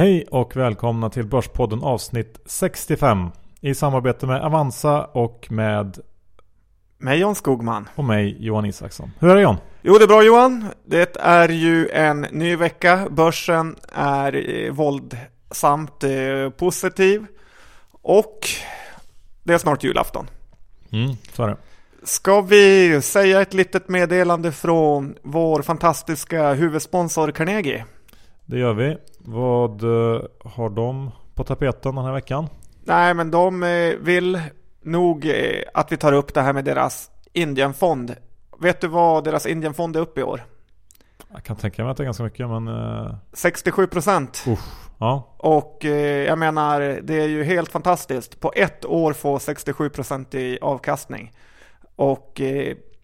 Hej och välkomna till Börspodden avsnitt 65 i samarbete med Avanza och med Med John Skogman. och mig Johan Isaksson. Hur är det John? Jo, det är bra Johan. Det är ju en ny vecka. Börsen är eh, våldsamt eh, positiv. Och det är snart julafton. Mm, så är det. Ska vi säga ett litet meddelande från vår fantastiska huvudsponsor Carnegie? Det gör vi. Vad eh, har de på tapeten den här veckan? Nej, men de eh, vill nog eh, att vi tar upp det här med deras Indienfond. Vet du vad deras Indienfond är uppe i år? Jag kan tänka mig att det är ganska mycket men... Uh, 67 procent. ja. Och jag menar, det är ju helt fantastiskt. På ett år få 67 procent i avkastning. Och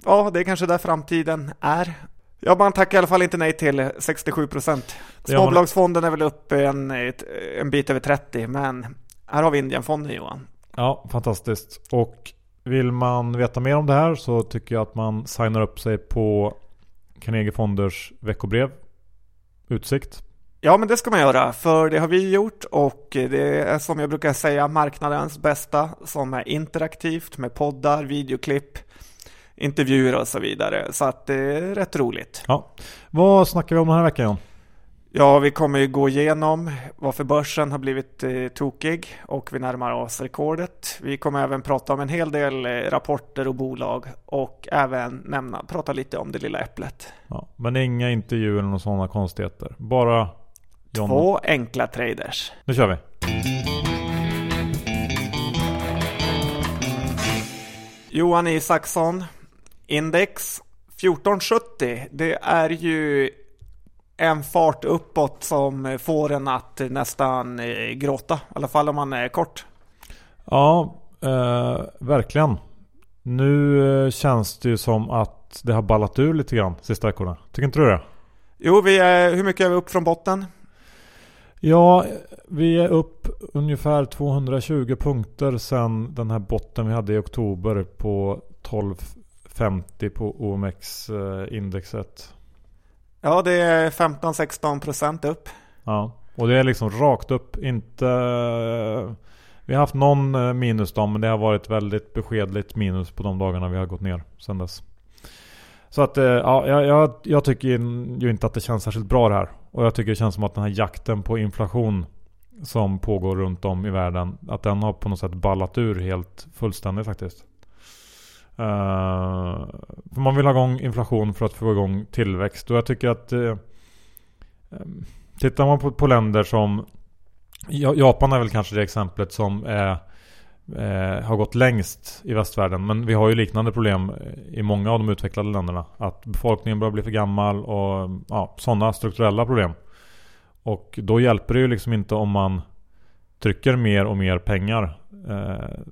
ja, det är kanske där framtiden är. Ja, man tackar i alla fall inte nej till 67 procent. Småbolagsfonden är väl uppe en, en bit över 30, men här har vi Indienfonden Johan. Ja, fantastiskt. Och vill man veta mer om det här så tycker jag att man signar upp sig på Carnegie Fonders veckobrev Utsikt. Ja, men det ska man göra, för det har vi gjort och det är som jag brukar säga marknadens bästa som är interaktivt med poddar, videoklipp, intervjuer och så vidare. Så att det är rätt roligt. Ja. Vad snackar vi om den här veckan John? Ja, vi kommer ju gå igenom varför börsen har blivit eh, tokig och vi närmar oss rekordet. Vi kommer även prata om en hel del eh, rapporter och bolag och även nämna, prata lite om det lilla äpplet. Ja, men inga intervjuer några sådana konstigheter. Bara John. Två enkla traders. Nu kör vi. Johan Isaksson, index 1470. Det är ju en fart uppåt som får en att nästan eh, gråta. I alla fall om man är kort. Ja, eh, verkligen. Nu eh, känns det ju som att det har ballat ur lite grann sista veckorna. Tycker inte du det? Jo, vi är, hur mycket är vi upp från botten? Ja, vi är upp ungefär 220 punkter sen den här botten vi hade i oktober på 1250 på OMX-indexet. Ja, det är 15-16 procent upp. Ja, och det är liksom rakt upp. Inte... Vi har haft någon eh, minusdag men det har varit väldigt beskedligt minus på de dagarna vi har gått ner sen dess. Så att eh, ja, jag, jag, jag tycker ju inte att det känns särskilt bra det här. Och jag tycker det känns som att den här jakten på inflation som pågår runt om i världen. Att den har på något sätt ballat ur helt fullständigt faktiskt. Uh, för man vill ha igång inflation för att få igång tillväxt. Och jag tycker att uh, Tittar man på, på länder som Japan är väl kanske det exemplet som är, uh, har gått längst i västvärlden. Men vi har ju liknande problem i många av de utvecklade länderna. Att befolkningen börjar bli för gammal och ja, sådana strukturella problem. Och då hjälper det ju liksom inte om man trycker mer och mer pengar.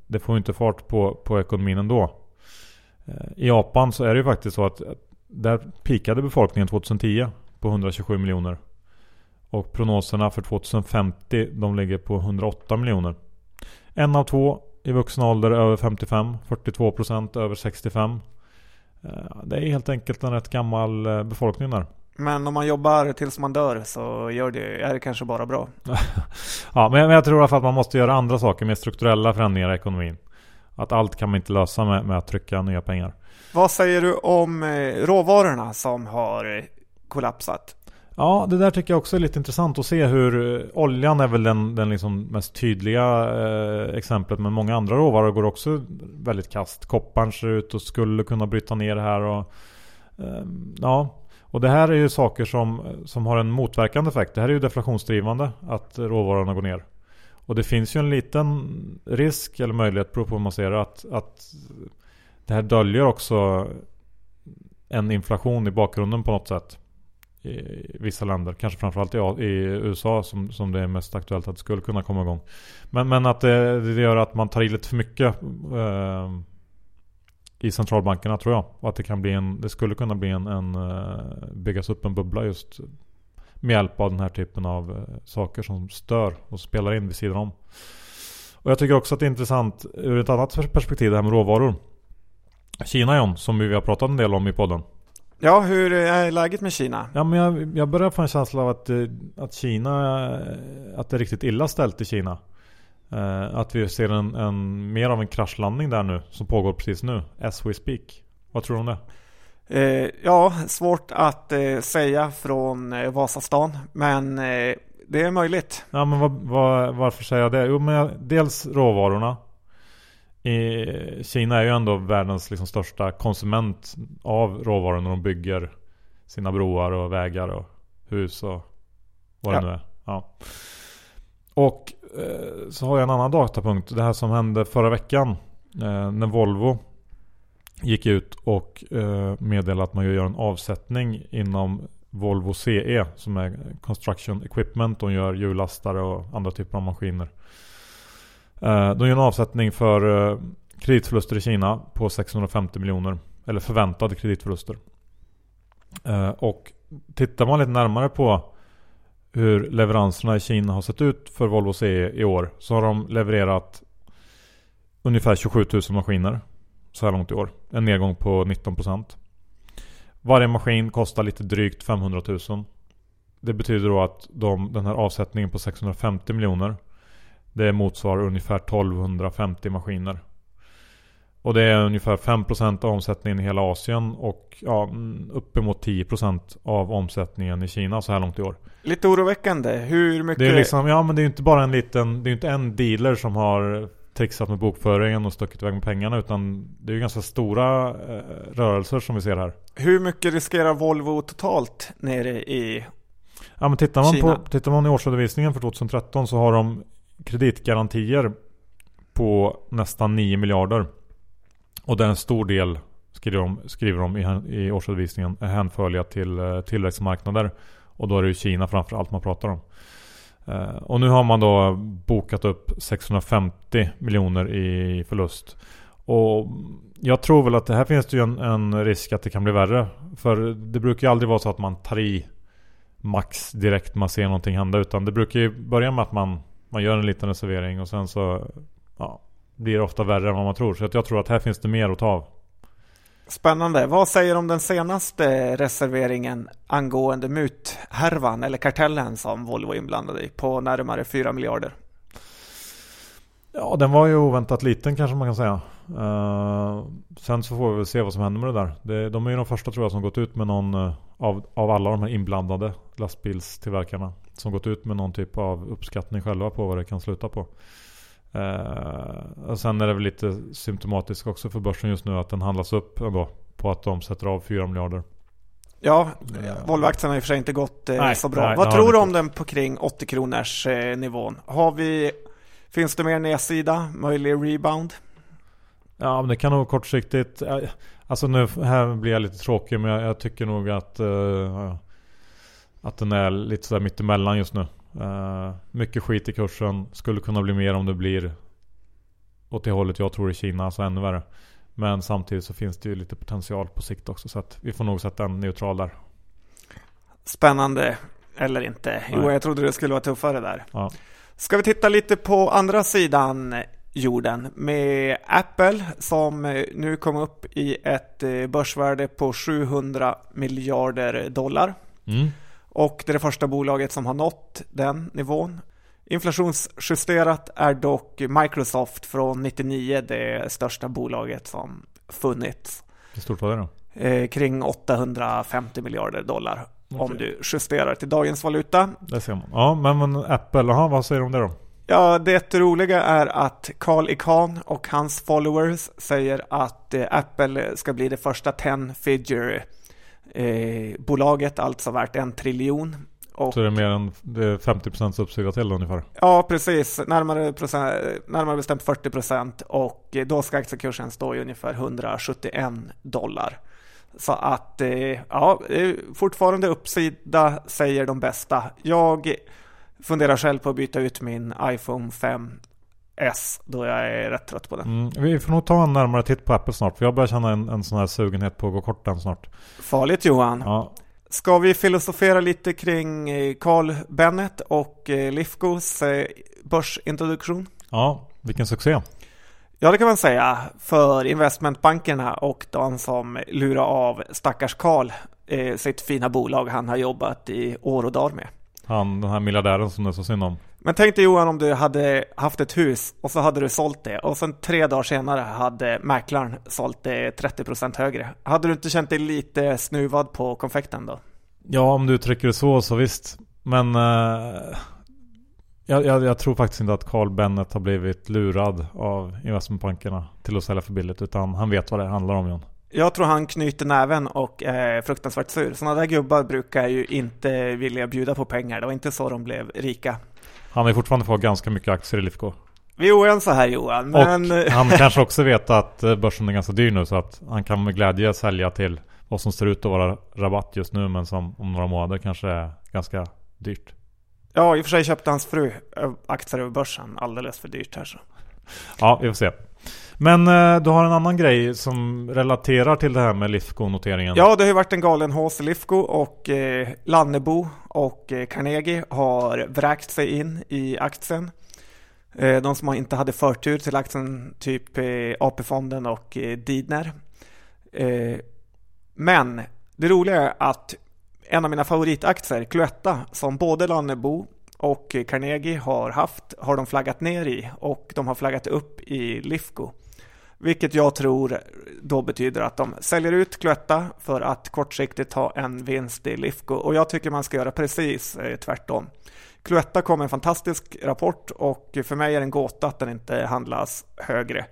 Det får ju inte fart på, på ekonomin ändå. Eh, I Japan så är det ju faktiskt så att där pikade befolkningen 2010 på 127 miljoner. Och prognoserna för 2050 de ligger på 108 miljoner. En av två i vuxen ålder över 55, 42% över 65. Eh, Det är helt enkelt en rätt gammal eh, befolkning där. Men om man jobbar tills man dör så gör det, är det kanske bara bra. Ja, men jag, men jag tror i alla fall att man måste göra andra saker med strukturella förändringar i ekonomin. Att allt kan man inte lösa med, med att trycka nya pengar. Vad säger du om eh, råvarorna som har eh, kollapsat? Ja, det där tycker jag också är lite intressant att se hur eh, oljan är väl den, den liksom mest tydliga eh, exemplet. Men många andra råvaror går också väldigt kast. Kopparn ser ut och skulle kunna bryta ner det här. Och, ehm, ja. och det här är ju saker som, som har en motverkande effekt. Det här är ju deflationsdrivande att råvarorna går ner. Och det finns ju en liten risk eller möjlighet, beroende på hur man ser det, att, att det här döljer också en inflation i bakgrunden på något sätt i vissa länder. Kanske framförallt i, i USA som, som det är mest aktuellt att det skulle kunna komma igång. Men, men att det, det gör att man tar i lite för mycket eh, i centralbankerna tror jag. Och att det kan bli en, det skulle kunna bli en, en eh, byggas upp en bubbla just med hjälp av den här typen av eh, saker som stör och spelar in vid sidan om. Och jag tycker också att det är intressant ur ett annat perspektiv det här med råvaror. Kina John, som vi har pratat en del om i podden. Ja, hur är läget med Kina? Ja, men jag, jag börjar få en känsla av att, eh, att Kina, eh, att det är riktigt illa ställt i Kina. Att vi ser en, en, mer av en kraschlandning där nu, som pågår precis nu, as we speak. Vad tror du om det? Eh, ja, svårt att eh, säga från eh, Vasastan, men det är möjligt. Ja, men vad, vad, varför säger jag det? Jo, men dels råvarorna. I, Kina är ju ändå världens liksom största konsument av råvaror när de bygger sina broar och vägar och hus och vad det nu är. Ja. Och så har jag en annan datapunkt. Det här som hände förra veckan. När Volvo gick ut och eh, meddelade att man gör en avsättning inom Volvo CE som är Construction Equipment. De gör hjullastare och andra typer av maskiner. Eh, de gör en avsättning för eh, kreditförluster i Kina på 650 miljoner. Eller förväntade kreditförluster. Eh, och tittar man lite närmare på hur leveranserna i Kina har sett ut för Volvo CE i år. Så har de levererat ungefär 27 000 maskiner så här långt i år. En nedgång på 19%. Varje maskin kostar lite drygt 500 000. Det betyder då att de, den här avsättningen på 650 miljoner det motsvarar ungefär 1250 maskiner. Och det är ungefär 5% av omsättningen i hela Asien och ja, uppemot 10% av omsättningen i Kina så här långt i år. Lite oroväckande. Hur mycket? Det är liksom, ja men det är ju inte bara en liten, det är ju inte en dealer som har trixat med bokföringen och stuckit iväg med pengarna utan det är ju ganska stora eh, rörelser som vi ser här. Hur mycket riskerar Volvo totalt nere i Ja men tittar man, Kina? på, tittar man i årsredovisningen för 2013 så har de kreditgarantier på nästan 9 miljarder. Och där en stor del skriver de, skriver de i, i årsredovisningen är hänförliga till eh, tillväxtmarknader. Och då är det ju Kina framför allt man pratar om. Eh, och nu har man då bokat upp 650 miljoner i förlust. Och jag tror väl att det här finns det ju en, en, risk att det kan bli värre. För det brukar ju aldrig vara så att man tar i max direkt man ser någonting hända. Utan det brukar ju börja med att man, man gör en liten reservering och sen så ja, blir det ofta värre än vad man tror. Så jag tror att här finns det mer att ta av. Spännande. Vad säger du om den senaste reserveringen angående muthärvan eller kartellen som Volvo är inblandad i på närmare 4 miljarder? Ja, den var ju oväntat liten kanske man kan säga. Uh, sen så får vi väl se vad som händer med det där. Det, de är ju de första tror jag som gått ut med någon uh, av, av alla de här inblandade lastbilstillverkarna. Som gått ut med någon typ av uppskattning själva på vad det kan sluta på. Uh, och sen är det väl lite symptomatiskt också för börsen just nu att den handlas upp ändå på att de sätter av 4 miljarder. Ja, Volvoaktien har i och för sig inte gått eh, nej, så bra. Nej, Vad tror du om den på kring 80 kronors eh, nivån? Har vi, finns det mer nedsida, möjlig rebound? Ja, men det kan nog kortsiktigt. Alltså nu här blir jag lite tråkig men jag, jag tycker nog att uh, att den är lite sådär mittemellan just nu. Uh, mycket skit i kursen. Skulle kunna bli mer om det blir åt det hållet jag tror i Kina, alltså ännu värre. Men samtidigt så finns det ju lite potential på sikt också. Så att vi får nog sätta en neutral där. Spännande. Eller inte. Jo, Nej. jag trodde det skulle vara tuffare där. Ja. Ska vi titta lite på andra sidan jorden med Apple som nu kom upp i ett eh, börsvärde på 700 miljarder dollar. Mm. Och det är det första bolaget som har nått den nivån. Inflationsjusterat är dock Microsoft från 99 det största bolaget som funnits. Hur stort var det då? Eh, kring 850 miljarder dollar. Okay. Om du justerar till dagens valuta. Det ser man. Ja, men, men Apple, aha, vad säger du om det då? Ja, det roliga är att Carl Icahn och hans followers säger att eh, Apple ska bli det första 10 figure eh, bolaget, alltså värt en triljon. Och, så det är mer än det är 50% uppsida till ungefär? Ja, precis. Närmare, procent, närmare bestämt 40% och då ska aktiekursen stå i ungefär 171 dollar. Så att eh, ja, fortfarande uppsida säger de bästa. Jag funderar själv på att byta ut min iPhone 5 S då jag är rätt trött på den. Mm, vi får nog ta en närmare titt på Apple snart. För jag börjar känna en, en sån här sugenhet på att gå kort den snart. Farligt Johan. Ja. Ska vi filosofera lite kring eh, Carl Bennet och eh, Lifcos eh, börsintroduktion? Ja, vilken succé. Ja, det kan man säga för investmentbankerna och de som lurar av stackars Karl eh, sitt fina bolag han har jobbat i år och dagar med. Han, den här miljardären som det är så synd om. Men tänk dig Johan om du hade haft ett hus och så hade du sålt det och sen tre dagar senare hade mäklaren sålt det 30% högre. Hade du inte känt dig lite snuvad på konfekten då? Ja, om du uttrycker det så, så visst. Men eh, jag, jag, jag, tror faktiskt inte att Carl Bennet har blivit lurad av investmentbankerna till att sälja för billigt. Utan han vet vad det handlar om John. Jag tror han knyter näven och är fruktansvärt sur. Sådana där gubbar brukar ju inte vilja bjuda på pengar. Det var inte så de blev rika. Han har fortfarande fått ganska mycket aktier i Lifco. Vi är oense här Johan. Men... Och han kanske också vet att eh, börsen är ganska dyr nu så att han kan med glädje sälja till vad som ser ut att vara rabatt just nu men som om några månader kanske är ganska dyrt. Ja, i och för sig köpte hans fru aktier över börsen alldeles för dyrt här så. Ja, vi får se. Men eh, du har en annan grej som relaterar till det här med Lifco-noteringen. Ja, det har ju varit en galen hås i Lifco och eh, Lannebo och eh, Carnegie har vräkt sig in i aktien. Eh, de som inte hade förtur till aktien, typ eh, AP-fonden och eh, Didner. Eh, men det roliga är att en av mina favoritaktier, Cloetta, som både Lannebo och eh, Carnegie har haft, har de flaggat ner i och de har flaggat upp i Lifco. Vilket jag tror då betyder att de säljer ut Cloetta för att kortsiktigt ha en vinst i Lifco. Och jag tycker man ska göra precis eh, tvärtom. Cloetta kom en fantastisk rapport och för mig är det en gåta att den inte handlas högre.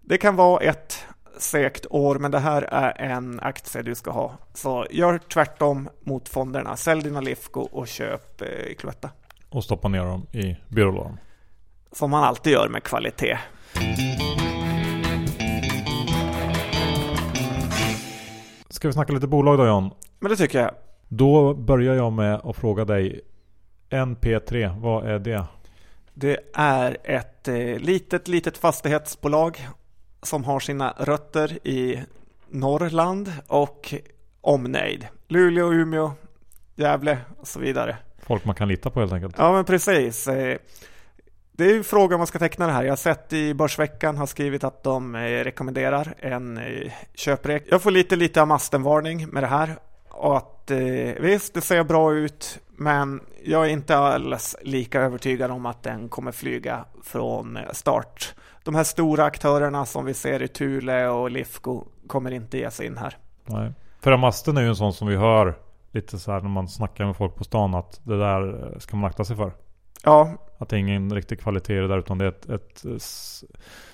Det kan vara ett segt år, men det här är en aktie du ska ha. Så gör tvärtom mot fonderna. Sälj dina Lifco och köp eh, Cloetta. Och stoppa ner dem i byrålådan. Som man alltid gör med kvalitet. Ska vi snacka lite bolag då John? Men det tycker jag. Då börjar jag med att fråga dig NP3, vad är det? Det är ett eh, litet, litet fastighetsbolag som har sina rötter i Norrland och omnejd. Luleå, Umeå, Gävle och så vidare. Folk man kan lita på helt enkelt. Ja, men precis. Det är ju frågan man ska teckna det här. Jag har sett i Börsveckan har skrivit att de eh, rekommenderar en eh, köprek. Jag får lite, lite av mastenvarning med det här. Och att eh, visst, det ser bra ut, men jag är inte alls lika övertygad om att den kommer flyga från start de här stora aktörerna som vi ser i Thule och Lifco kommer inte ge sig in här. Nej. För Amasten är ju en sån som vi hör lite så här när man snackar med folk på stan att det där ska man akta sig för. Ja. Att det är ingen riktig kvalitet i det där utan det är ett, ett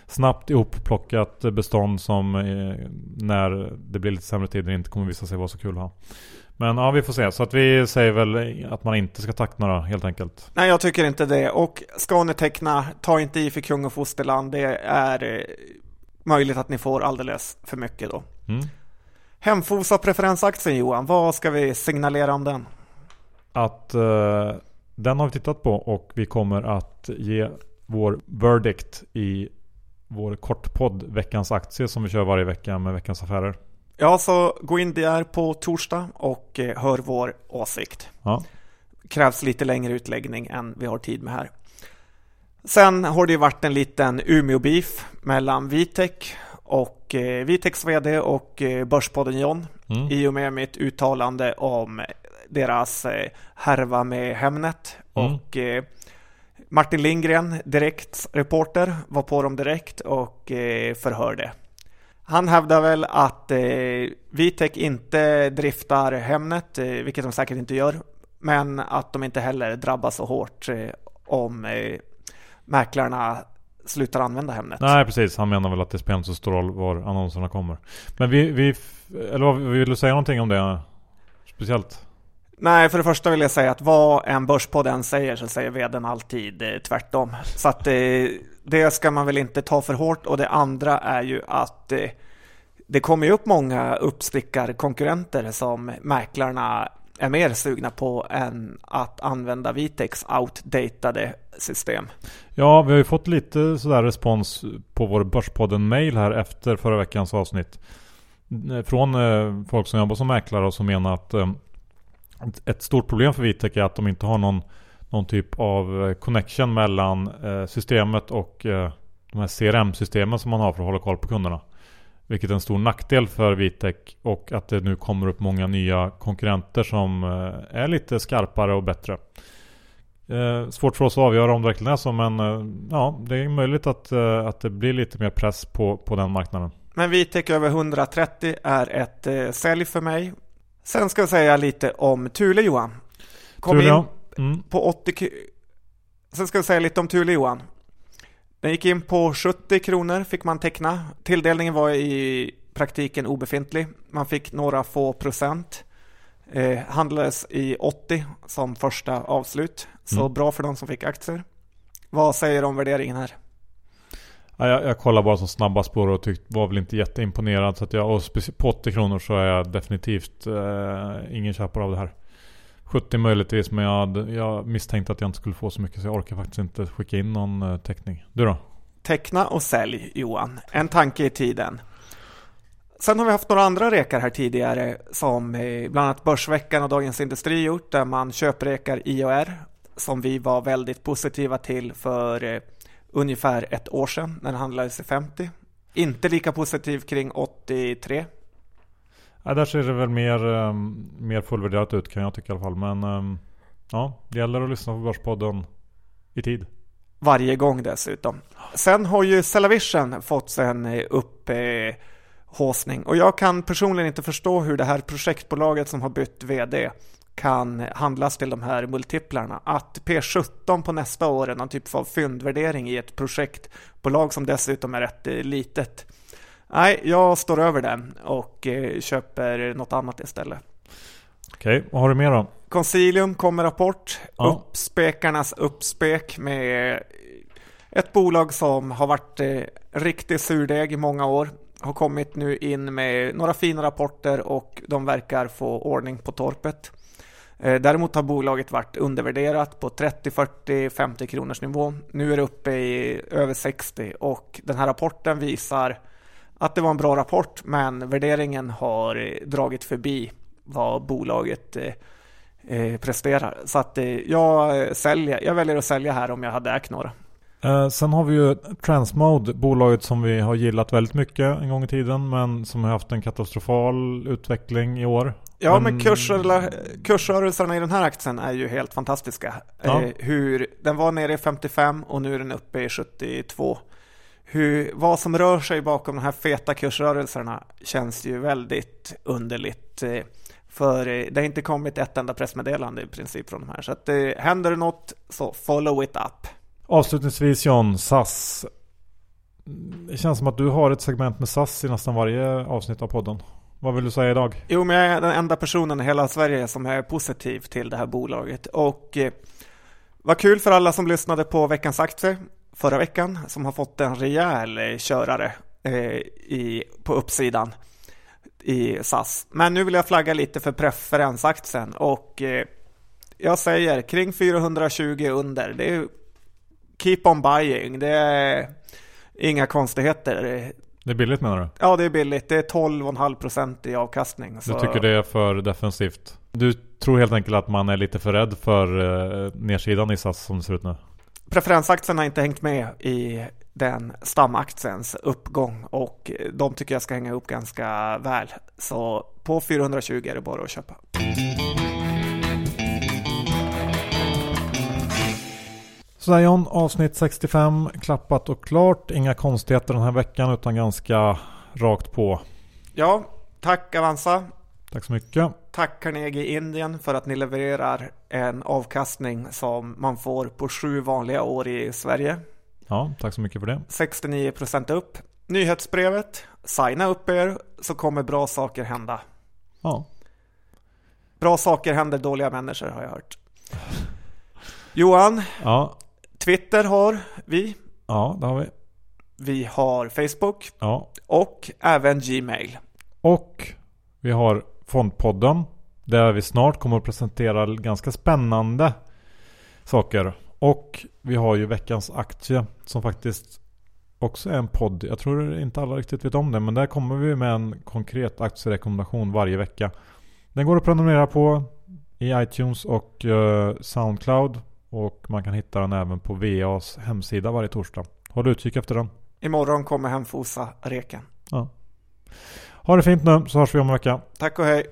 snabbt ihopplockat bestånd som när det blir lite sämre tider inte kommer visa sig vara så kul att ha. Men ja, vi får se. Så att vi säger väl att man inte ska teckna då, helt enkelt. Nej, jag tycker inte det. Och ska ni teckna, ta inte i för kung och fosterland. Det är eh, möjligt att ni får alldeles för mycket då. Mm. Hemfosa preferensaktien Johan, vad ska vi signalera om den? Att uh, den har vi tittat på och vi kommer att ge vår verdict i vår kortpodd Veckans aktie som vi kör varje vecka med Veckans Affärer. Ja, så gå in där på torsdag och eh, hör vår åsikt. Ja. Krävs lite längre utläggning än vi har tid med här. Sen har det varit en liten Umeå-beef mellan Vitek och eh, Viteks VD och eh, Börspodden John mm. i och med mitt uttalande om deras eh, härva med Hemnet. Mm. Och eh, Martin Lindgren, direkt reporter, var på dem direkt och eh, förhörde. Han hävdar väl att eh, Vitek inte driftar Hemnet, eh, vilket de säkert inte gör, men att de inte heller drabbas så hårt eh, om eh, mäklarna slutar använda Hemnet. Nej, precis. Han menar väl att det spelar inte så stor roll var annonserna kommer. Men vi, vi eller vill du säga någonting om det speciellt? Nej, för det första vill jag säga att vad en börspodd än säger så säger vdn alltid eh, tvärtom. Så att eh, det ska man väl inte ta för hårt och det andra är ju att eh, det kommer ju upp många uppstickarkonkurrenter som mäklarna är mer sugna på än att använda Vitex outdatade system. Ja, vi har ju fått lite sådär respons på vår Börspodden-mail här efter förra veckans avsnitt. Från eh, folk som jobbar som mäklare och som menar att eh, ett stort problem för Vitec är att de inte har någon, någon typ av eh, connection mellan eh, systemet och eh, de här CRM-systemen som man har för att hålla koll på kunderna. Vilket är en stor nackdel för Vitec och att det nu kommer upp många nya konkurrenter som är lite skarpare och bättre. Svårt för oss att avgöra om det verkligen är så men ja, det är möjligt att, att det blir lite mer press på, på den marknaden. Men Vitec över 130 är ett eh, sälj för mig. Sen ska jag säga lite om Thule Johan. Kom Thule, in mm. på 80 Sen ska jag säga lite om Thule Johan. Den gick in på 70 kronor fick man teckna. Tilldelningen var i praktiken obefintlig. Man fick några få procent. Eh, handlades i 80 som första avslut. Så mm. bra för de som fick aktier. Vad säger du om värderingen här? Ja, jag, jag kollar bara som snabba spår och tyckte, var väl inte jätteimponerad. Så att jag, och på 80 kronor så är jag definitivt eh, ingen köpare av det här. 70 möjligtvis men jag, jag misstänkte att jag inte skulle få så mycket så jag orkar faktiskt inte skicka in någon eh, teckning. Du då? Teckna och sälj Johan. En tanke i tiden. Sen har vi haft några andra rekar här tidigare som eh, bland annat Börsveckan och Dagens Industri gjort där man köprekar IOR som vi var väldigt positiva till för eh, ungefär ett år sedan när den handlades i 50. Inte lika positiv kring 83. Ja, där ser det väl mer, um, mer fullvärderat ut kan jag tycka i alla fall. Men um, ja, det gäller att lyssna på Börspodden i tid. Varje gång dessutom. Sen har ju Cellavision fått sig en eh, upphåsning. och jag kan personligen inte förstå hur det här projektbolaget som har bytt VD kan handlas till de här multiplarna. Att P17 på nästa år är någon typ av fyndvärdering i ett projektbolag som dessutom är rätt eh, litet. Nej, jag står över den och eh, köper något annat istället. Okej, okay, vad har du mer då? Consilium kommer rapport. Ja. Uppspekarnas uppspek med ett bolag som har varit eh, riktigt surdeg i många år. Har kommit nu in med några fina rapporter och de verkar få ordning på torpet. Eh, däremot har bolaget varit undervärderat på 30, 40, 50 kronors nivå. Nu är det uppe i över 60 och den här rapporten visar att det var en bra rapport men värderingen har dragit förbi vad bolaget eh, eh, presterar. Så att jag säljer, jag väljer att sälja här om jag hade ägt några. Eh, sen har vi ju Transmode, bolaget som vi har gillat väldigt mycket en gång i tiden men som har haft en katastrofal utveckling i år. Ja, men, men kursrörelserna i den här aktien är ju helt fantastiska. Ja. Eh, hur, den var nere i 55 och nu är den uppe i 72. Hur, vad som rör sig bakom de här feta kursrörelserna känns ju väldigt underligt. Eh, för eh, det har inte kommit ett enda pressmeddelande i princip från de här. Så att det eh, händer något så follow it up. Avslutningsvis John, SAS. Det känns som att du har ett segment med SAS i nästan varje avsnitt av podden. Vad vill du säga idag? Jo, men jag är den enda personen i hela Sverige som är positiv till det här bolaget. Och eh, vad kul för alla som lyssnade på veckans aktie förra veckan som har fått en rejäl eh, körare eh, i, på uppsidan i SAS. Men nu vill jag flagga lite för preferensaktien och eh, jag säger kring 420 under. Det är keep on buying. Det är inga konstigheter. Det är billigt menar du? Ja, det är billigt. Det är 12,5% i avkastning. Så... Du tycker det är för defensivt? Du tror helt enkelt att man är lite för rädd för eh, nedsidan i SAS som det ser ut nu? Preferensaktien har inte hängt med i den stamaktiens uppgång och de tycker jag ska hänga upp ganska väl. Så på 420 är det bara att köpa. John, avsnitt 65 klappat och klart. Inga konstigheter den här veckan utan ganska rakt på. Ja, tack Avanza. Tack så mycket. Tack Carnegie Indien för att ni levererar en avkastning som man får på sju vanliga år i Sverige. Ja, tack så mycket för det. 69% upp. Nyhetsbrevet, signa upp er så kommer bra saker hända. Ja. Bra saker händer dåliga människor har jag hört. Johan, ja. Twitter har vi. Ja, det har vi. Vi har Facebook. Ja. Och även Gmail. Och vi har Fondpodden. Där vi snart kommer att presentera ganska spännande saker. Och vi har ju veckans aktie som faktiskt också är en podd. Jag tror inte alla riktigt vet om det. Men där kommer vi med en konkret aktierekommendation varje vecka. Den går att prenumerera på i iTunes och uh, Soundcloud. Och man kan hitta den även på VAs hemsida varje torsdag. Håll utkik efter den. Imorgon kommer Hemfosa reken. Ja. Ha det fint nu så hörs vi om en vecka. Tack och hej.